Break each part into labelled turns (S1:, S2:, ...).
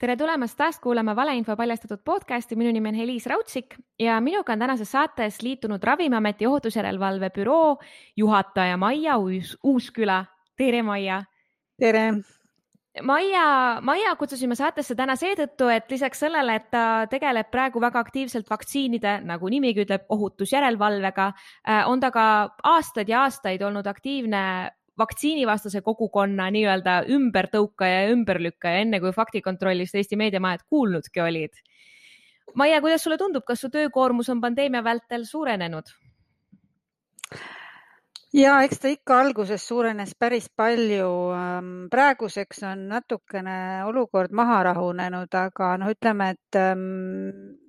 S1: tere tulemast taas kuulama valeinfo paljastatud podcasti, minu nimi on Heliis Raudsik ja minuga on tänases saates liitunud Ravimiameti ohutusjärelevalve büroo juhataja Maia Uus Uusküla. tere, Maia.
S2: tere.
S1: Maia, Maia kutsusime saatesse täna seetõttu, et lisaks sellele, et ta tegeleb praegu väga aktiivselt vaktsiinide, nagu nimigi ütleb, ohutusjärelevalvega, äh, on ta ka aastaid ja aastaid olnud aktiivne vaktsiinivastase kogukonna nii-öelda ümbertõukaja ja ümberlükkaja, enne kui faktikontrollist Eesti meediamajad kuulnudki olid. Maie, kuidas sulle tundub, kas su töökoormus on pandeemia vältel suurenenud?
S2: ja eks ta ikka alguses suurenes päris palju. Ähm, praeguseks on natukene olukord maha rahunenud, aga noh, ütleme, et ähm,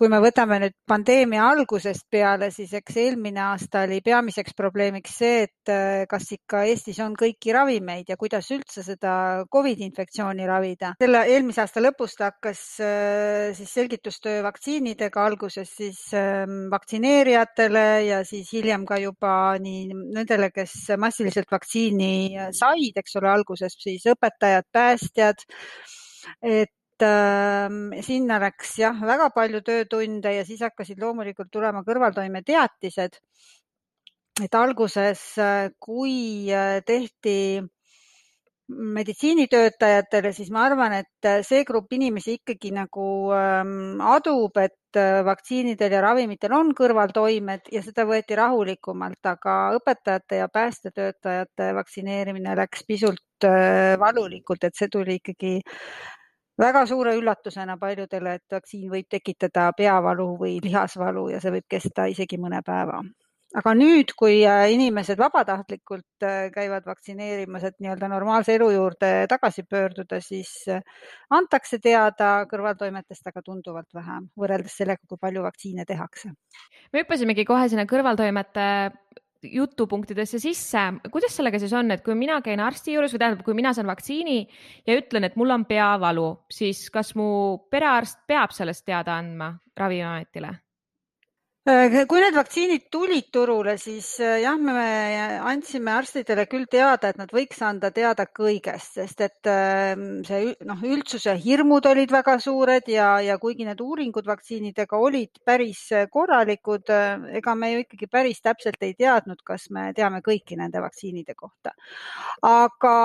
S2: kui me võtame nüüd pandeemia algusest peale, siis eks eelmine aasta oli peamiseks probleemiks see, et äh, kas ikka Eestis on kõiki ravimeid ja kuidas üldse seda Covidi infektsiooni ravida. selle eelmise aasta lõpus ta hakkas äh, siis selgitustöö vaktsiinidega alguses siis ähm, vaktsineerijatele ja siis hiljem ka juba nii nendele, kes massiliselt vaktsiini said, eks ole, alguses siis õpetajad, päästjad et äh, sinna läks jah, väga palju töötunde ja siis hakkasid loomulikult tulema kõrvaltoimeteatised. et alguses, äh, kui äh, tehti meditsiinitöötajatele, siis ma arvan, et äh, see grupp inimesi ikkagi nagu ähm, adub, et vaktsiinidel ja ravimitel on kõrvaltoimed ja seda võeti rahulikumalt, aga õpetajate ja päästetöötajate vaktsineerimine läks pisut valulikult, et see tuli ikkagi väga suure üllatusena paljudele, et vaktsiin võib tekitada peavalu või lihasvalu ja see võib kesta isegi mõne päeva. aga nüüd, kui äh, inimesed vabatahtlikult äh, käivad vaktsineerimas, et nii-öelda normaalse elu juurde tagasi pöörduda, siis äh, antakse teada kõrvaltoimetest, aga tunduvalt vähem võrreldes sellega, kui palju vaktsiine tehakse.
S1: me hüppasimegi kohe sinna kõrvaltoimete jutupunktidesse sisse. kuidas sellega siis on, et kui mina käin arsti juures või tähendab, kui mina saan vaktsiini ja ütlen, et mul on peavalu, siis kas mu perearst peab sellest teada andma Ravimiametile?
S2: Äh, kui need vaktsiinid tulid turule, siis äh, jah, me andsime arstidele küll teada, et nad võiks anda teada kõigest, sest et ähm, see noh, üldsuse hirmud olid väga suured ja, ja kuigi need uuringud vaktsiinidega olid päris äh, korralikud, ega me ju ikkagi päris täpselt ei teadnud, kas me teame kõiki nende vaktsiinide kohta. aga,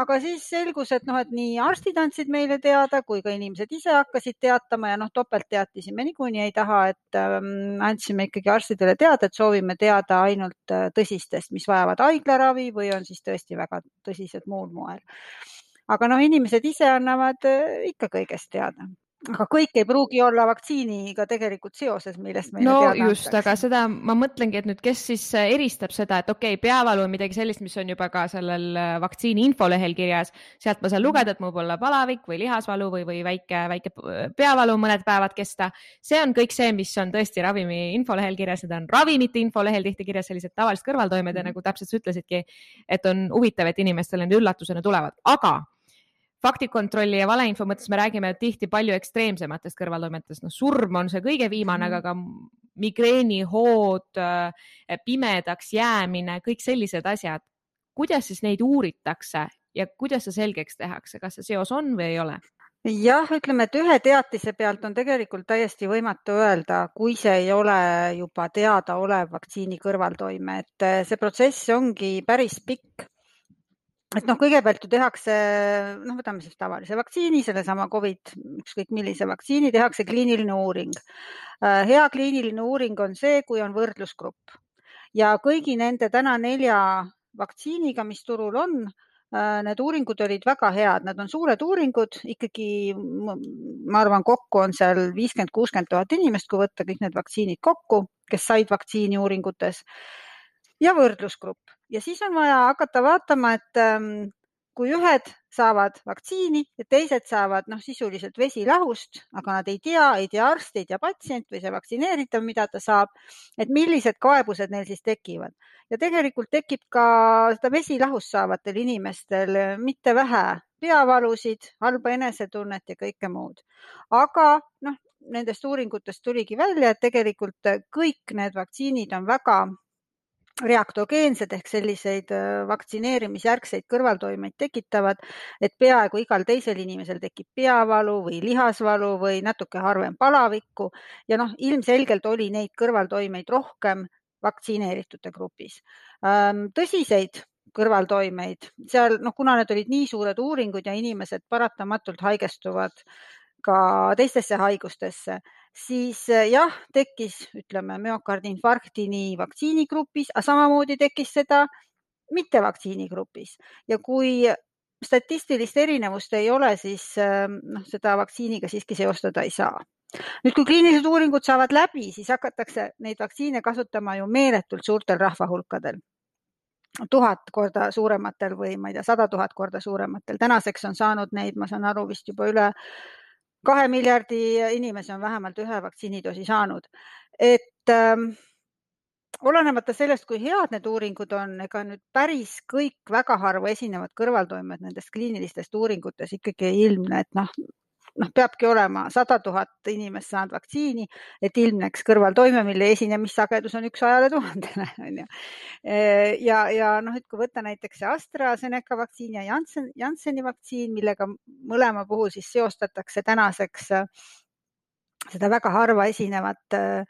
S2: aga siis selgus, et noh, et nii arstid andsid meile teada kui ka inimesed ise hakkasid teatama ja noh, topeltteatisi me niikuinii ei taha, et andsime ikkagi arstidele teada, et soovime teada ainult äh, tõsistest, mis vajavad haiglaravi või on siis tõesti väga tõsised muul moel. aga noh, inimesed ise annavad äh, ikka kõigest teada aga kõik ei pruugi olla vaktsiiniga tegelikult seoses, millest meile
S1: no just, aga seda ma mõtlengi, et nüüd, kes siis äh, eristab seda, et okei okay,, peavalu on midagi sellist, mis on juba ka sellel äh, vaktsiini infolehel kirjas, sealt ma saan lugeda, et mul võib olla palavik või lihasvalu või, või väike, väike peavalu mõned päevad kesta. see on kõik see, mis on tõesti ravimi infolehel kirjas, need on ravimite infolehel tihti kirjas sellised tavalised kõrvaltoimed ja mm -hmm. nagu täpselt sa ütlesidki, et on huvitav, et inimestele need üllatusena tulevad, aga faktikontrolli ja valeinfo mõttes me räägime tihti palju ekstreemsematest kõrvaltoimetest, noh, surm on see kõige viimane mm, aga ka migreenihood, äh, pimedaks jäämine, kõik sellised asjad. kuidas siis neid uuritakse ja kuidas see selgeks tehakse, kas see seos on või ei ole?
S2: jah, ütleme, et ühe teatise pealt on tegelikult täiesti võimatu öelda, kui see ei ole juba teadaolev vaktsiini kõrvaltoime, et äh, see protsess ongi päris pikk et noh, kõigepealt ju tehakse, noh, võtame siis tavalise vaktsiini, sellesama Covid, ükskõik millise vaktsiini, tehakse kliiniline uuring. Äh, hea kliiniline uuring on see, kui on võrdlusgrupp. Ja kõigi nende täna nelja vaktsiiniga, mis turul on, äh, need uuringud olid väga head, nad on suured uuringud, ikkagi ma arvan, kokku on seal viiskümmend, kuuskümmend tuhat inimest, kui võtta kõik need vaktsiinid kokku, kes said vaktsiini uuringutes ja võrdlusgrupp ja siis on vaja hakata vaatama, et ähm, kui ühed saavad vaktsiini ja teised saavad noh, sisuliselt vesilahust, aga nad ei tea, ei tea arst, ei tea patsient või see vaktsineeritav, mida ta saab, et millised kaebused neil siis tekivad ja tegelikult tekib ka seda vesilahust saavatel inimestel mitte vähe peavalusid, halba enesetunnet ja kõike muud. aga noh, nendest uuringutest tuligi välja, et tegelikult kõik need vaktsiinid on väga reaktogeensed ehk selliseid äh, vaktsineerimisjärgseid kõrvaltoimeid tekitavad, et peaaegu igal teisel inimesel tekib peavalu või lihasvalu või natuke harvem palavikku ja noh, ilmselgelt oli neid kõrvaltoimeid rohkem vaktsineeritute grupis. Ähm, tõsiseid kõrvaltoimeid seal, noh, kuna need olid nii suured uuringud ja inimesed paratamatult haigestuvad ka teistesse haigustesse, siis eh, jah, tekkis, ütleme, müokardiinfarkti nii vaktsiinigrupis, aga samamoodi tekkis seda mittevaktsiinigrupis ja kui statistilist erinevust ei ole, siis eh, noh, seda vaktsiiniga siiski seostada ei saa. nüüd, kui kliinilised uuringud saavad läbi, siis hakatakse neid vaktsiine kasutama ju meeletult suurtel rahvahulkadel tuhat korda suurematel või ma ei tea, sada tuhat korda suurematel. tänaseks on saanud neid, ma saan aru, vist juba üle kahe miljardi inimese on vähemalt ühe vaktsiinidoosi saanud. et ähm, olenemata sellest, kui head need uuringud on, ega nüüd päris kõik väga harva esinevad kõrvaltoimed nendest kliinilistest uuringutes ikkagi ei ilmne, et noh, noh, peabki olema sada tuhat inimest saanud vaktsiini, et ilmneks kõrvaltoime, mille esinemissagedus on üks sajale tuhandele, on ju. ja, ja noh, et kui võtta näiteks see AstraZeneca vaktsiin ja Janssen, Jansseni vaktsiin, millega mõlema puhul siis seostatakse tänaseks äh, seda väga harva esinevat äh,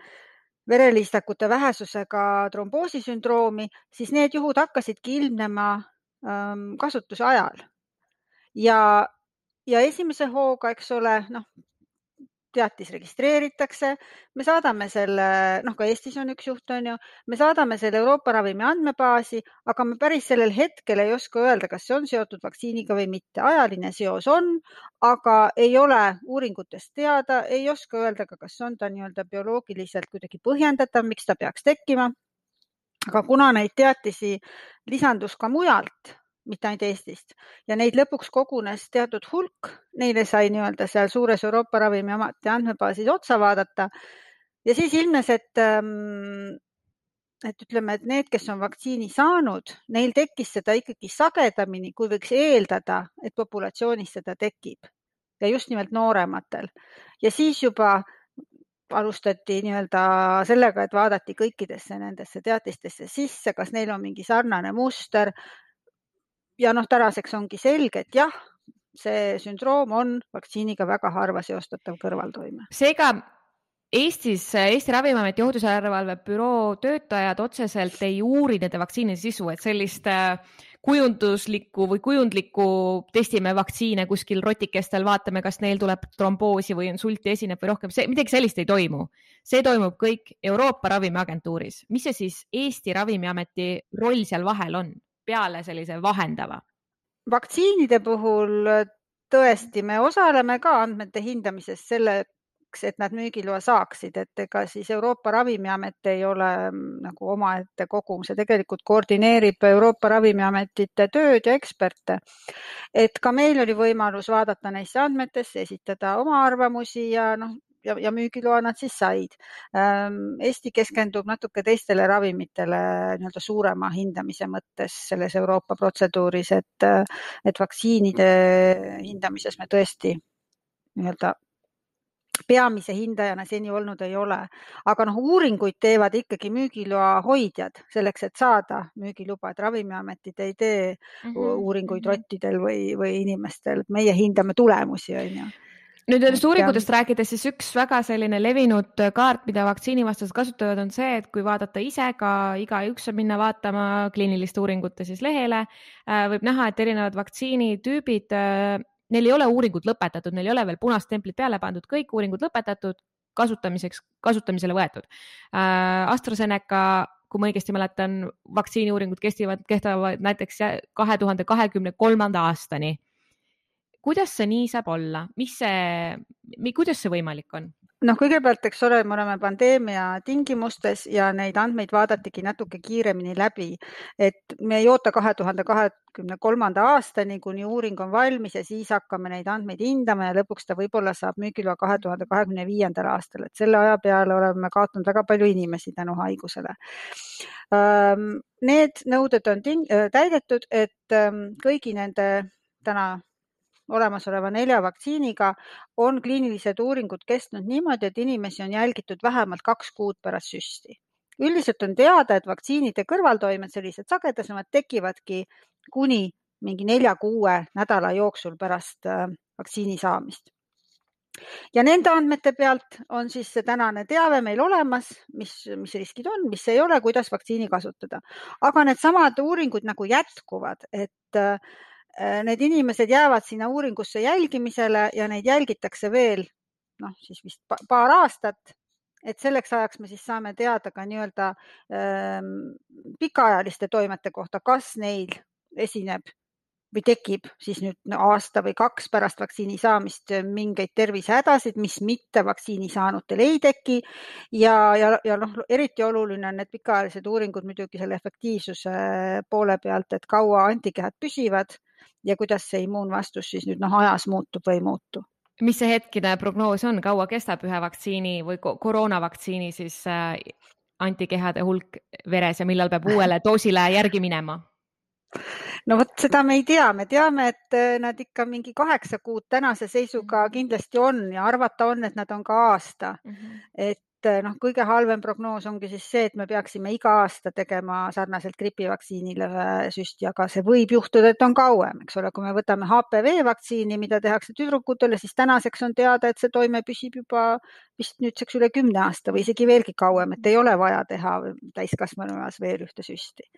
S2: vereliistakute vähesusega tromboosisündroomi, siis need juhud hakkasidki ilmnema ähm, kasutuse ajal ja ja esimese hooga, eks ole, noh, teatis registreeritakse, me saadame selle, noh, ka Eestis on üks juht, on ju, me saadame selle Euroopa ravimi andmebaasi, aga me päris sellel hetkel ei oska öelda, kas see on seotud vaktsiiniga või mitte. ajaline seos on, aga ei ole uuringutest teada, ei oska öelda ka, kas on ta nii-öelda bioloogiliselt kuidagi põhjendatav, miks ta peaks tekkima. aga kuna neid teatisi lisandus ka mujalt mitte ainult Eestist. Ja neid lõpuks kogunes teatud hulk, neile sai nii-öelda seal suures Euroopa Ravimiameti andmebaasis otsa vaadata. Ja siis ilmnes, et ähm, et ütleme, et need, kes on vaktsiini saanud, neil tekkis seda ikkagi sagedamini, kui võiks eeldada, et populatsioonis seda tekib. Ja just nimelt noorematel. Ja siis juba alustati nii-öelda sellega, et vaadati kõikidesse nendesse teatistesse sisse, kas neil on mingi sarnane muster ja noh, tänaseks ongi selge, et jah, see sündroom on vaktsiiniga väga harva seostatav kõrvaltoime.
S1: seega Eestis Eesti Ravimiameti ohutusjärelevalve büroo töötajad otseselt ei uuri nende vaktsiinide sisu, et sellist äh, kujunduslikku või kujundlikku testime vaktsiine kuskil rotikestel, vaatame, kas neil tuleb tromboosi või insulti esineb või rohkem, see midagi sellist ei toimu. see toimub kõik Euroopa Ravimiagentuuris. mis see siis Eesti Ravimiameti roll seal vahel on? Peale sellise vahendava?
S2: vaktsiinide puhul tõesti, me osaleme ka andmete hindamises selleks, et nad müügiloa saaksid, et ega siis Euroopa Ravimiamet ei ole mm, nagu omaette kogum, see tegelikult koordineerib Euroopa Ravimiametite tööd ja eksperte. et ka meil oli võimalus vaadata neisse andmetesse, esitada oma arvamusi ja noh, ja, ja müügiloa nad siis said. Ähm, Eesti keskendub natuke teistele ravimitele nii-öelda suurema hindamise mõttes selles Euroopa protseduuris, et, et vaktsiinide hindamises me tõesti nii-öelda peamise hindajana seni olnud ei ole, aga noh, uuringuid teevad ikkagi müügiloa hoidjad selleks, et saada müügiluba, et Ravimiametid ei tee mm -hmm. uuringuid mhm. rottidel või, või inimestel, meie hindame tulemusi, on ju
S1: nüüd nendest uuringutest rääkides, siis üks väga selline levinud kaart, mida vaktsiinivastased kasutavad, on see, et kui vaadata ise ka igaüks saab minna vaatama kliiniliste uuringute siis lehele, äh, võib näha, et erinevad vaktsiinitüübid, äh, neil ei ole uuringud lõpetatud, neil ei ole veel punast templit peale pandud, kõik uuringud lõpetatud, kasutamiseks, kasutamisele võetud. Äh, AstraZeneca kui ma õigesti mäletan, vaktsiiniuuringud kestivad, kestavad näiteks kahe tuhande kahekümne kolmanda aastani kuidas see nii saab olla, mis see, kuidas see võimalik on?
S2: noh, kõigepealt, eks ole, me oleme pandeemia tingimustes ja neid andmeid vaadatigi natuke kiiremini läbi, et me ei oota kahe tuhande kahekümne kolmanda aastani, kuni uuring on valmis ja siis hakkame neid andmeid hindama ja lõpuks ta võib-olla saab müügiloa kahe tuhande kahekümne viiendal aastal, et selle aja peale oleme kaotanud väga palju inimesi tänu haigusele. Need nõuded on täidetud, et kõigi nende täna olemasoleva nelja vaktsiiniga on kliinilised uuringud kestnud niimoodi, et inimesi on jälgitud vähemalt kaks kuud pärast süsti üldiselt on teada, et vaktsiinide kõrvaltoimed, sellised sagedasemad, tekivadki kuni mingi nelja-kuue nädala jooksul pärast äh, vaktsiini saamist. ja nende andmete pealt on siis see tänane teave meil olemas, mis, mis riskid on, mis ei ole, kuidas vaktsiini kasutada. aga needsamad uuringud nagu jätkuvad, et äh, need inimesed jäävad sinna uuringusse jälgimisele ja neid jälgitakse veel noh, siis vist paar aastat et selleks ajaks me siis saame teada ka nii-öelda ähm, pikaajaliste toimete kohta, kas neil esineb või tekib siis nüüd aasta või kaks pärast vaktsiini saamist mingeid tervisehädasid, mis mitte vaktsiini saanutel ei teki. ja, ja, ja noh, eriti oluline on need pikaajalised uuringud muidugi selle efektiivsuse poole pealt, et kaua antikehad püsivad ja kuidas see immuunvastus siis nüüd noh, ajas muutub või ei muutu
S1: mis see hetkine prognoos on, kaua kestab ühe vaktsiini või koroonavaktsiini siis äh, antikehade hulk veres ja millal peab uuele doosile järgi minema?
S2: no vot, seda me ei tea, me teame, et äh, nad ikka mingi kaheksa kuud tänase seisuga kindlasti on ja arvata on, et nad on ka aasta mm. -hmm. et et eh, noh, kõige halvem prognoos ongi siis see, et me peaksime iga aasta tegema sarnaselt gripivaktsiinile süsti, aga see võib juhtuda, et on kauem, eks ole, kui me võtame HPV vaktsiini, mida tehakse tüdrukutele, siis tänaseks on teada, et see toime püsib juba vist nüüdseks üle kümne aasta või isegi veelgi kauem, et ei ole vaja teha täiskasvanu eas veel ühte süsti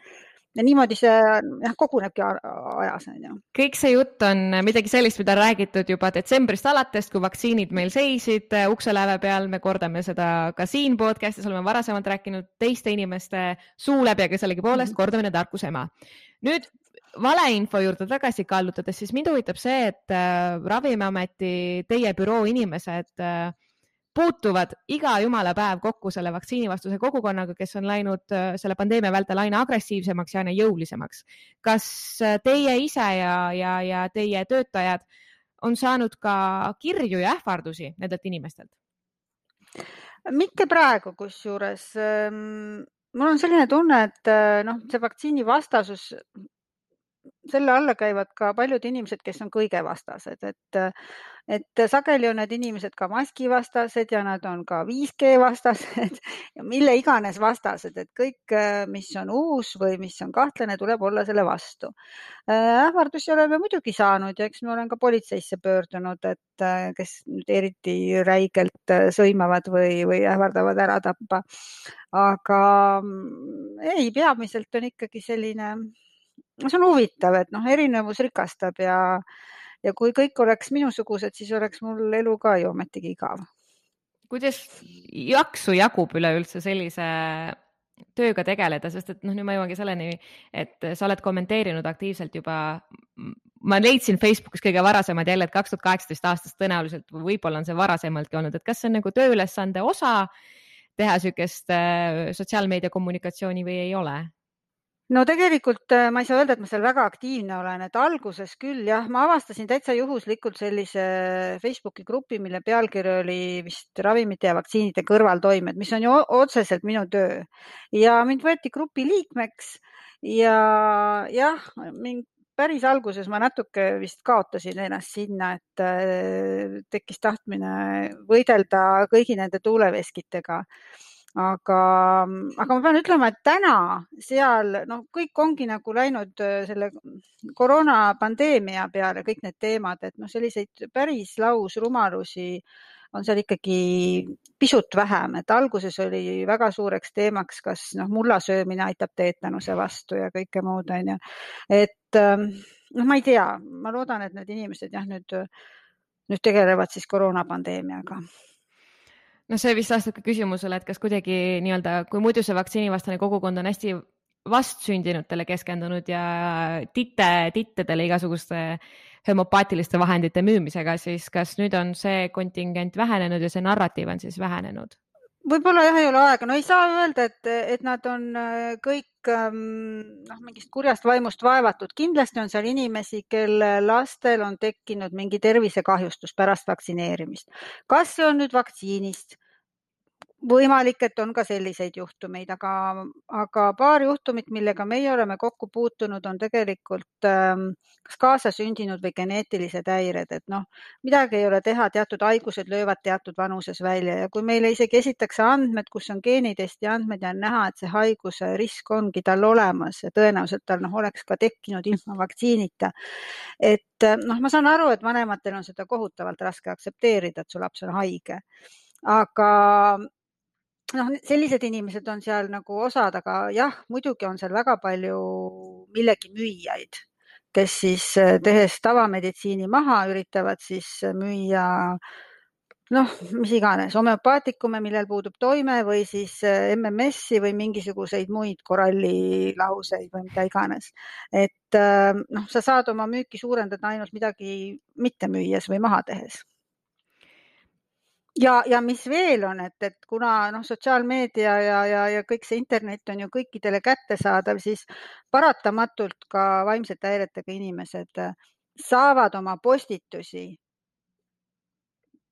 S2: ja niimoodi see jah, kogunebki ajas on ju.
S1: kõik see jutt on midagi sellist, mida räägitud juba detsembrist alates, kui vaktsiinid meil seisid äh, ukseläve peal, me kordame seda ka siin podcast'is, oleme varasemalt rääkinud teiste inimeste suu läbi, aga sellegipoolest mm -hmm. kordamine tarkuse ema. nüüd valeinfo juurde tagasi kallutades, siis mind huvitab see, et äh, Ravimiameti, teie büroo inimesed äh, puutuvad iga jumala päev kokku selle vaktsiinivastuse kogukonnaga, kes on läinud äh, selle pandeemia vältel aina agressiivsemaks ja aina jõulisemaks. kas äh, teie ise ja, ja, ja teie töötajad on saanud ka kirju ja ähvardusi nendelt inimestelt?
S2: mitte praegu, kusjuures ähm, mul on selline tunne, et äh, noh, see vaktsiinivastasus selle alla käivad ka paljud inimesed, kes on kõige vastased, et, et sageli on need inimesed ka maskivastased ja nad on ka 5G vastased ja mille iganes vastased, et kõik, mis on uus või mis on kahtlane, tuleb olla selle vastu. ähvardusi oleme muidugi saanud ja eks ma olen ka politseisse pöördunud, et kes nüüd eriti räigelt sõimavad või, või ähvardavad ära tappa. aga ei, peamiselt on ikkagi selline see on huvitav, et noh, erinevus rikastab ja, ja kui kõik oleks minusugused, siis oleks mul elu ka ju ometigi igav.
S1: kuidas jaksu jagub üleüldse sellise tööga tegeleda, sest et noh, nüüd ma jõuangi selleni, et sa oled kommenteerinud aktiivselt juba. ma leidsin Facebookis kõige varasemad jälle, et kaks tuhat kaheksateist aastast tõenäoliselt, võib-olla on see varasemaltki olnud, et kas see on nagu tööülesande osa teha niisugust äh, sotsiaalmeedia kommunikatsiooni või ei ole?
S2: No tegelikult äh, ma ei saa öelda, et ma seal väga aktiivne olen, et alguses küll jah, ma avastasin täitsa juhuslikult sellise Facebooki grupi, mille pealkiri oli vist ravimite ja vaktsiinide kõrvaltoimed, mis on ju otseselt minu töö. Ja mind võeti grupi liikmeks ja jah, mind päris alguses ma natuke vist kaotasin ennast sinna, et äh, tekkis tahtmine võidelda kõigi nende tuuleveskitega aga, aga ma pean ütlema, et täna seal noh, kõik ongi nagu läinud äh, selle koroonapandeemia peale, kõik need teemad, et noh, selliseid päris lausrumalusi on seal ikkagi pisut vähem, et alguses oli väga suureks teemaks, kas noh, mulla söömine aitab teetanuse vastu ja kõike muud onju. et ähm, noh, ma ei tea, ma loodan, et need inimesed jah, nüüd, nüüd tegelevad siis koroonapandeemiaga
S1: noh, see vist vastab ka küsimusele, et kas kuidagi nii-öelda, kui muidu see vaktsiinivastane kogukond on hästi vastsündinutele keskendunud ja titte, tittedele igasuguste homopaatiliste vahendite müümisega, siis kas nüüd on see kontingent vähenenud ja see narratiiv on siis vähenenud?
S2: võib-olla jah, ei ole aega, no ei saa öelda, et, et nad on äh, kõik noh, mingist kurjast vaimust vaevatud, kindlasti on seal inimesi, kelle lastel on tekkinud mingi tervisekahjustus pärast vaktsineerimist. kas see on nüüd vaktsiinist? Võimalik, et on ka selliseid juhtumeid, aga, aga paar juhtumit, millega meie oleme kokku puutunud, on tegelikult ähm, kas kaasasündinud või geneetilised häired, et noh, midagi ei ole teha, teatud haigused löövad teatud vanuses välja ja kui meile isegi esitakse andmed, kus on geenitesti andmed ja on näha, et see haiguse risk ongi tal olemas ja tõenäoliselt tal noh, oleks ka tekkinud ilma vaktsiinita. et noh, ma saan aru, et vanematel on seda kohutavalt raske aktsepteerida, et su laps on haige aga noh, sellised inimesed on seal nagu osad, aga jah, muidugi on seal väga palju millegi müüjaid, kes siis eh, tehes tavameditsiini maha, üritavad siis müüa noh, mis iganes, homöopaatikume, millel puudub toime või siis eh, MMS-i või mingisuguseid muid korallilahuseid või mida iganes. et noh, sa saad oma müüki suurendada ainult midagi mitte müües või maha tehes ja, ja mis veel on, et, et kuna noh, sotsiaalmeedia ja, ja, ja kõik see internet on ju kõikidele kättesaadav, siis paratamatult ka vaimsete häiretega inimesed äh, saavad oma postitusi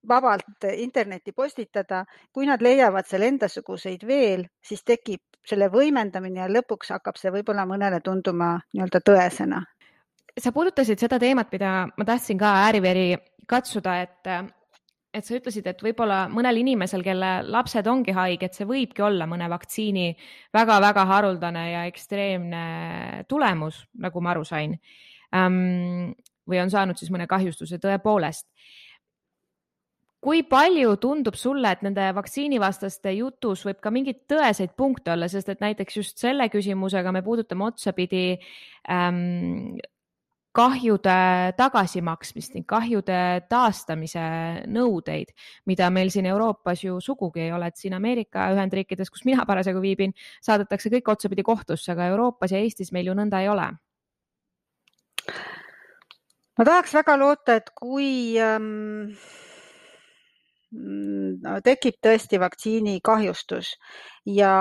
S2: vabalt internetti postitada. kui nad leiavad seal endasuguseid veel, siis tekib selle võimendamine ja lõpuks hakkab see võib-olla mõnele tunduma nii-öelda tõesena.
S1: sa puudutasid seda teemat, mida ma tahtsin ka ääriveri katsuda, et et sa ütlesid, et võib-olla mõnel inimesel, kelle lapsed ongi haiged, see võibki olla mõne vaktsiini väga-väga haruldane ja ekstreemne tulemus, nagu ma aru sain või on saanud siis mõne kahjustuse tõepoolest. kui palju tundub sulle, et nende vaktsiinivastaste jutus võib ka mingeid tõeseid punkte olla, sest et näiteks just selle küsimusega me puudutame otsapidi ähm, kahjude tagasimaksmist ning kahjude taastamise nõudeid, mida meil siin Euroopas ju sugugi ei ole, et siin Ameerika Ühendriikides, kus mina parasjagu viibin, saadetakse kõik otsapidi kohtusse, aga Euroopas ja Eestis meil ju nõnda ei ole.
S2: ma tahaks väga loota, et kui ähm tekib tõesti vaktsiini kahjustus ja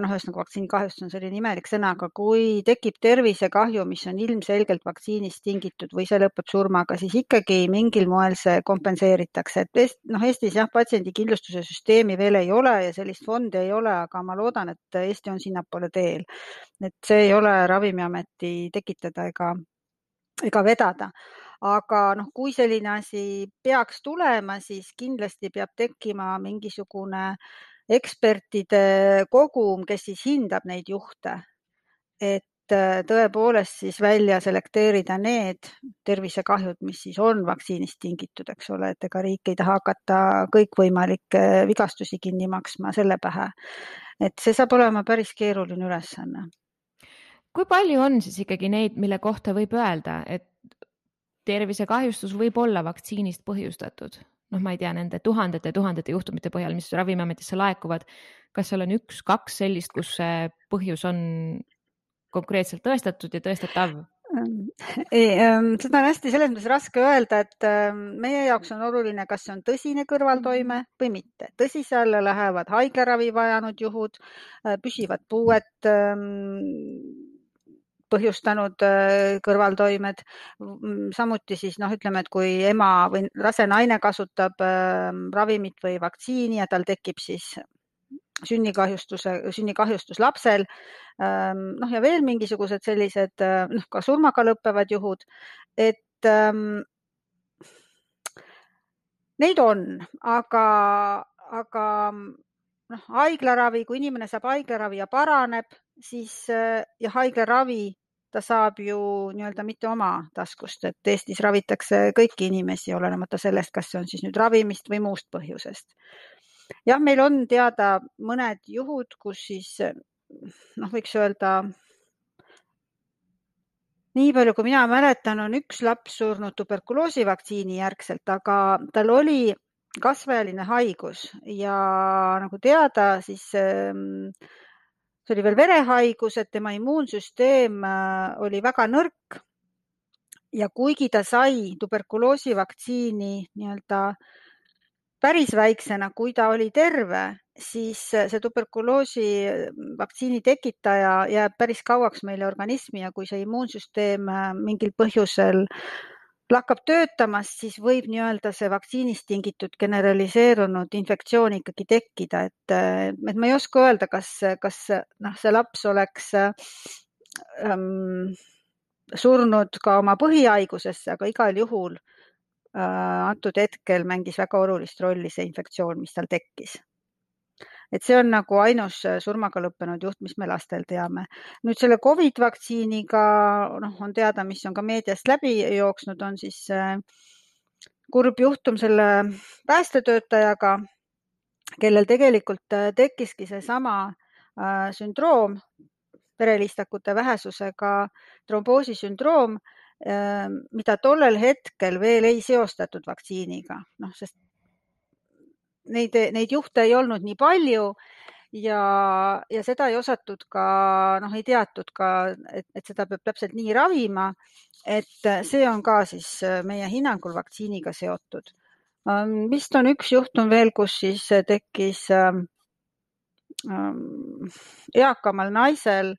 S2: noh, ühesõnaga vaktsiini kahjustus on selline imelik sõna, aga kui tekib tervisekahju, mis on ilmselgelt vaktsiinist tingitud või see lõpeb surmaga, siis ikkagi mingil moel see kompenseeritakse, et noh, Eestis jah, patsiendikindlustuse süsteemi veel ei ole ja sellist fondi ei ole, aga ma loodan, et Eesti on sinnapoole teel. et see ei ole Ravimiameti tekitada ega, ega vedada aga noh, kui selline asi peaks tulema, siis kindlasti peab tekkima mingisugune ekspertide kogum, kes siis hindab neid juhte. et äh, tõepoolest siis välja selekteerida need tervisekahjud, mis siis on vaktsiinist tingitud, eks ole, et ega riik ei taha hakata kõikvõimalikke vigastusi kinni maksma selle pähe. et see saab olema päris keeruline ülesanne
S1: kui palju on siis ikkagi neid, mille kohta võib öelda, et tervisekahjustus võib olla vaktsiinist põhjustatud, noh, ma ei tea, nende tuhandete tuhandete juhtumite põhjal, mis Ravimiametisse laekuvad. kas seal on üks-kaks sellist, kus see põhjus on konkreetselt tõestatud ja tõestatav?
S2: ei, ähm, seda on hästi selles mõttes raske öelda, et ähm, meie jaoks on oluline, kas see on tõsine kõrvaltoime või mitte. tõsise alla lähevad haiglaravi vajanud juhud, äh, püsivad puued ähm, põhjustanud äh, kõrvaltoimed. samuti siis noh, ütleme, et kui ema või rase naine kasutab ähm, ravimit või vaktsiini ja tal tekib siis sünnikahjustuse, sünnikahjustus lapsel. Ähm, noh, ja veel mingisugused sellised äh, noh, ka surmaga lõppevad juhud, et ähm, neid on, aga, aga noh, haiglaravi, kui inimene saab haiglaravi ja paraneb, siis äh, ja haiglaravi ta saab ju nii-öelda mitte oma taskust, et Eestis ravitakse kõiki inimesi, olenemata sellest, kas see on siis nüüd ravimist või muust põhjusest. jah, meil on teada mõned juhud, kus siis noh, võiks öelda nii palju, kui mina mäletan, on üks laps surnud tuberkuloosivaktsiini järgselt, aga tal oli kasvajaline haigus ja nagu teada, siis äh, see oli veel verehaigus, et tema immuunsüsteem äh, oli väga nõrk. ja kuigi ta sai tuberkuloosivaktsiini nii-öelda päris väiksena, kui ta oli terve, siis see tuberkuloosi vaktsiini tekitaja jääb päris kauaks meile organismi ja kui see immuunsüsteem äh, mingil põhjusel lakkab töötamast, siis võib nii-öelda see vaktsiinist tingitud generaliseerunud infektsioon ikkagi tekkida, et, et ma ei oska öelda, kas, kas noh, see laps oleks ähm, surnud ka oma põhihaigusesse, aga igal juhul äh, antud hetkel mängis väga olulist rolli see infektsioon, mis tal tekkis et see on nagu ainus äh, surmaga lõppenud juht, mis me lastel teame. nüüd selle Covid vaktsiiniga, noh, on teada, mis on ka meediast läbi jooksnud, on siis äh, kurb juhtum selle päästetöötajaga, kellel tegelikult äh, tekkiski seesama sündroom, verelistakute vähesusega tromboosisündroom, mida tollel hetkel veel ei seostatud vaktsiiniga, noh, sest neid, neid juhte ei olnud nii palju ja, ja seda ei osatud ka, noh, ei teatud ka, et, et seda peab täpselt nii ravima. et see on ka siis meie hinnangul vaktsiiniga seotud. Ähm, vist on üks juhtum veel, kus siis tekkis ähm, ähm, eakamal naisel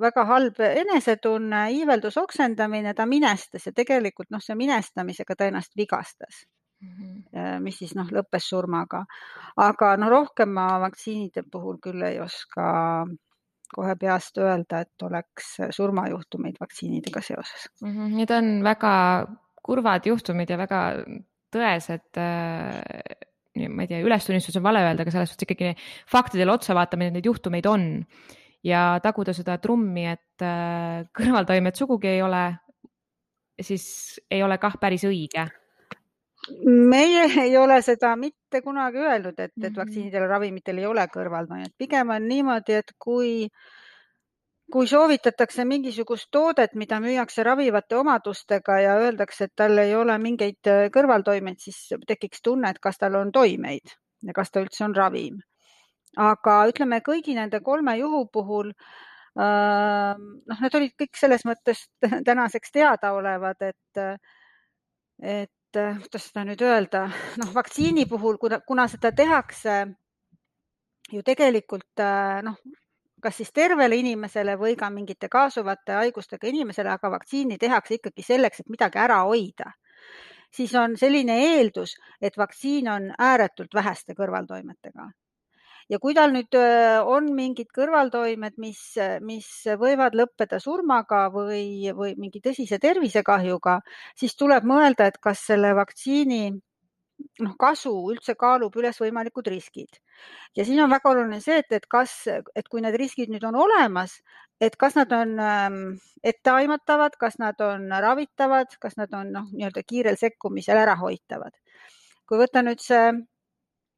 S2: väga halb enesetunne, iiveldus, oksendamine, ta minestas ja tegelikult noh, see minestamisega ta ennast vigastas. Mis siis noh, lõppes surmaga. aga no rohkem ma vaktsiinide puhul küll ei oska kohe peast öelda, et oleks surmajuhtumeid vaktsiinidega seoses
S1: mm. -hmm. Need on väga kurvad juhtumid ja väga tõesed äh, ma ei tea, ülestunnistus on vale öelda, aga selles suhtes ikkagi faktidele otsa vaatamine, neid juhtumeid on ja taguda seda trummi, et äh, kõrvaltoimed sugugi ei ole, siis ei ole kah päris õige
S2: meie ei ole seda mitte kunagi öelnud, et, et mhm. vaktsiinidel ravimitel ei ole kõrvaltoimed, pigem on niimoodi, et kui, kui soovitatakse mingisugust toodet, mida müüakse ravivate omadustega ja öeldakse, et tal ei ole mingeid äh, kõrvaltoimeid, siis tekiks tunne, et kas tal on toimeid ja kas ta üldse on ravim. aga ütleme kõigi nende kolme juhu puhul äh, noh, need olid kõik selles mõttes tänaseks teadaolevad, et, et Eh, kuidas seda nüüd öelda, noh, vaktsiini puhul, kuna, kuna seda tehakse ju tegelikult eh, noh, kas siis tervele inimesele või ka mingite kaasuvate haigustega inimesele, aga vaktsiini tehakse ikkagi selleks, et midagi ära hoida, siis on selline eeldus, et vaktsiin on ääretult väheste kõrvaltoimetega ja kui tal nüüd on mingid kõrvaltoimed, mis, mis võivad lõppeda surmaga või, või mingi tõsise tervisekahjuga, siis tuleb mõelda, et kas selle vaktsiini noh, kasu üldse kaalub üles võimalikud riskid. ja siin on väga oluline see, et, et kas, et kui need riskid nüüd on olemas, et kas nad on ähm, etteaimatavad, kas nad on ravitavad, kas nad on noh, nii-öelda kiirel sekkumisel ärahoitavad. kui võtta nüüd see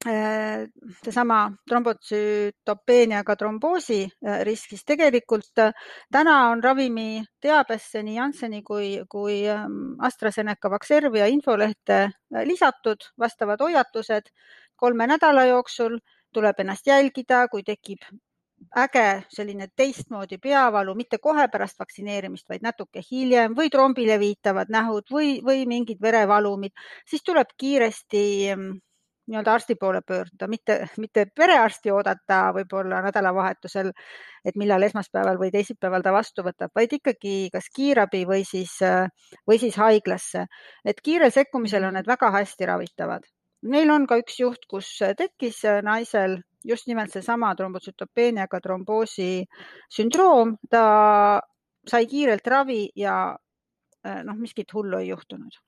S2: seesama trombotsütopeeniaga tromboosi äh, risk, siis tegelikult äh, täna on ravimi teabesse nii Jansseni kui, kui ähm, AstraZeneca Vaxzervia infolehte lisatud vastavad hoiatused. kolme nädala jooksul tuleb ennast jälgida, kui tekib äge selline teistmoodi peavalu, mitte kohe pärast vaktsineerimist, vaid natuke hiljem või trombile viitavad nähud või, või mingid verevalumid, siis tuleb kiiresti ähm, nii-öelda arsti poole pöörduda, mitte, mitte perearsti oodata võib-olla nädalavahetusel, et millal esmaspäeval või teisipäeval ta vastu võtab, vaid ikkagi kas kiirabi või siis, või siis haiglasse. et kiirel sekkumisel on need väga hästi ravitavad. meil on ka üks juht, kus tekkis naisel just nimelt seesama trombotsütopeeniaga tromboosi sündroom, ta sai kiirelt ravi ja noh, miskit hullu ei juhtunud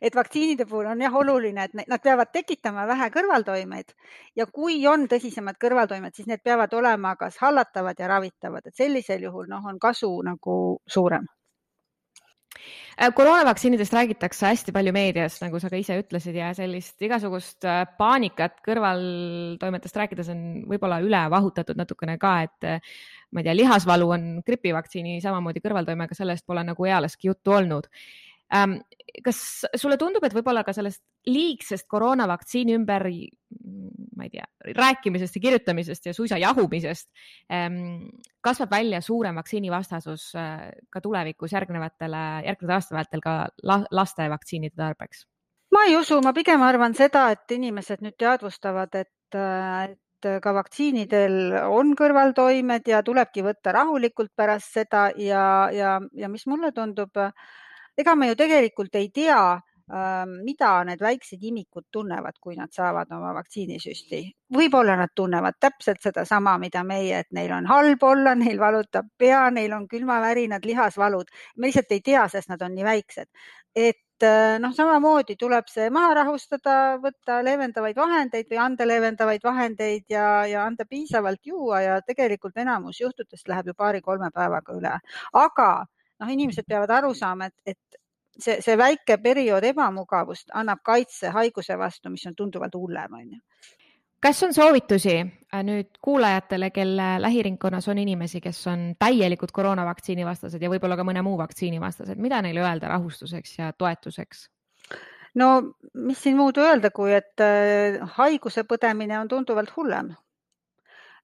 S2: et vaktsiinide puhul on jah oluline, et nad peavad tekitama vähe kõrvaltoimeid. Ja kui on tõsisemad kõrvaltoimed, siis need peavad olema kas hallatavad ja ravitavad, et sellisel juhul noh, on kasu nagu suurem.
S1: Äh, koroonavaktsiinidest räägitakse hästi palju meedias, nagu sa ka ise ütlesid ja sellist igasugust äh, paanikat kõrvaltoimetest rääkides on võib-olla üle vahutatud natukene ka, et äh, ma ei tea, lihasvalu on gripivaktsiini samamoodi kõrvaltoimega, sellest pole nagu ealeski juttu olnud kas sulle tundub, et võib-olla ka sellest liigsest koroonavaktsiini ümber, ma ei tea, rääkimisest ja kirjutamisest ja suisa jahumisest ähm, kasvab välja suurem vaktsiinivastasus äh, ka tulevikus järgnevatele, järgnevate aasta vältel ka laste vaktsiinide tarbeks?
S2: ma ei usu, ma pigem arvan seda, et inimesed nüüd teadvustavad, et, ka vaktsiinidel on kõrvaltoimed ja tulebki võtta rahulikult pärast seda ja, ja, ja mis mulle tundub ega me ju tegelikult ei tea, ähm, mida need väiksed imikud tunnevad, kui nad saavad oma vaktsiinisüsti. võib-olla nad tunnevad täpselt sedasama, mida meie, et neil on halb olla, neil valutab pea, neil on külmavärinad, lihasvalud. me lihtsalt ei tea, sest nad on nii väiksed. et äh, noh, samamoodi tuleb see maha rahustada, võtta leevendavaid vahendeid või anda leevendavaid vahendeid ja, ja anda piisavalt juua ja tegelikult enamus juhtudest läheb ju paari-kolme päevaga üle. aga noh, inimesed peavad aru saama, et, et see, see väike periood ebamugavust annab kaitse haiguse vastu, mis on tunduvalt hullem, on ju
S1: kas on soovitusi äh, nüüd kuulajatele, kelle lähiringkonnas on inimesi, kes on täielikud koroonavaktsiini vastased ja võib-olla ka mõne muu vaktsiini vastased, mida neile öelda rahustuseks ja toetuseks?
S2: no mis siin muud öelda, kui et äh, haiguse põdemine on tunduvalt hullem.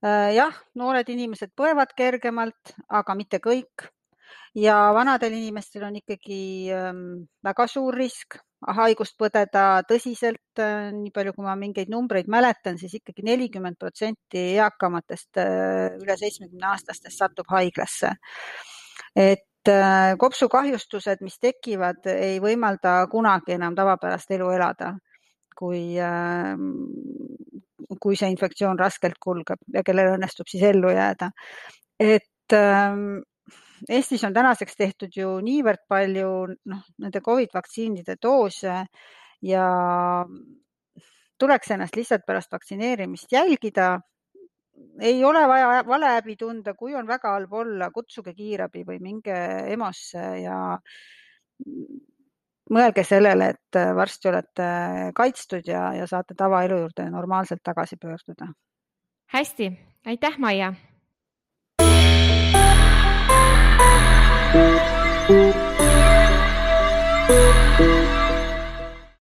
S2: Äh, jah, noored inimesed põevad kergemalt, aga mitte kõik ja vanadel inimestel on ikkagi ähm, väga suur risk haigust põdeda tõsiselt. Äh, nii palju, kui ma mingeid numbreid mäletan, siis ikkagi nelikümmend protsenti eakamatest äh, üle seitsmekümne aastastest satub haiglasse. et äh, kopsukahjustused, mis tekivad, ei võimalda kunagi enam tavapärast elu elada, kui, ähm, kui see infektsioon raskelt kulgeb ja kellel õnnestub siis ellu jääda. et ähm, Eestis on tänaseks tehtud ju niivõrd palju noh, nende Covid vaktsiinide doose ja tuleks ennast lihtsalt pärast vaktsineerimist jälgida. ei ole vaja valehäbi tunda, kui on väga halb olla, kutsuge kiirabi või minge EMO-sse ja mõelge sellele, et varsti olete kaitstud ja, ja saate tavaelu juurde normaalselt tagasi pöörduda.
S1: hästi, aitäh, Maia Música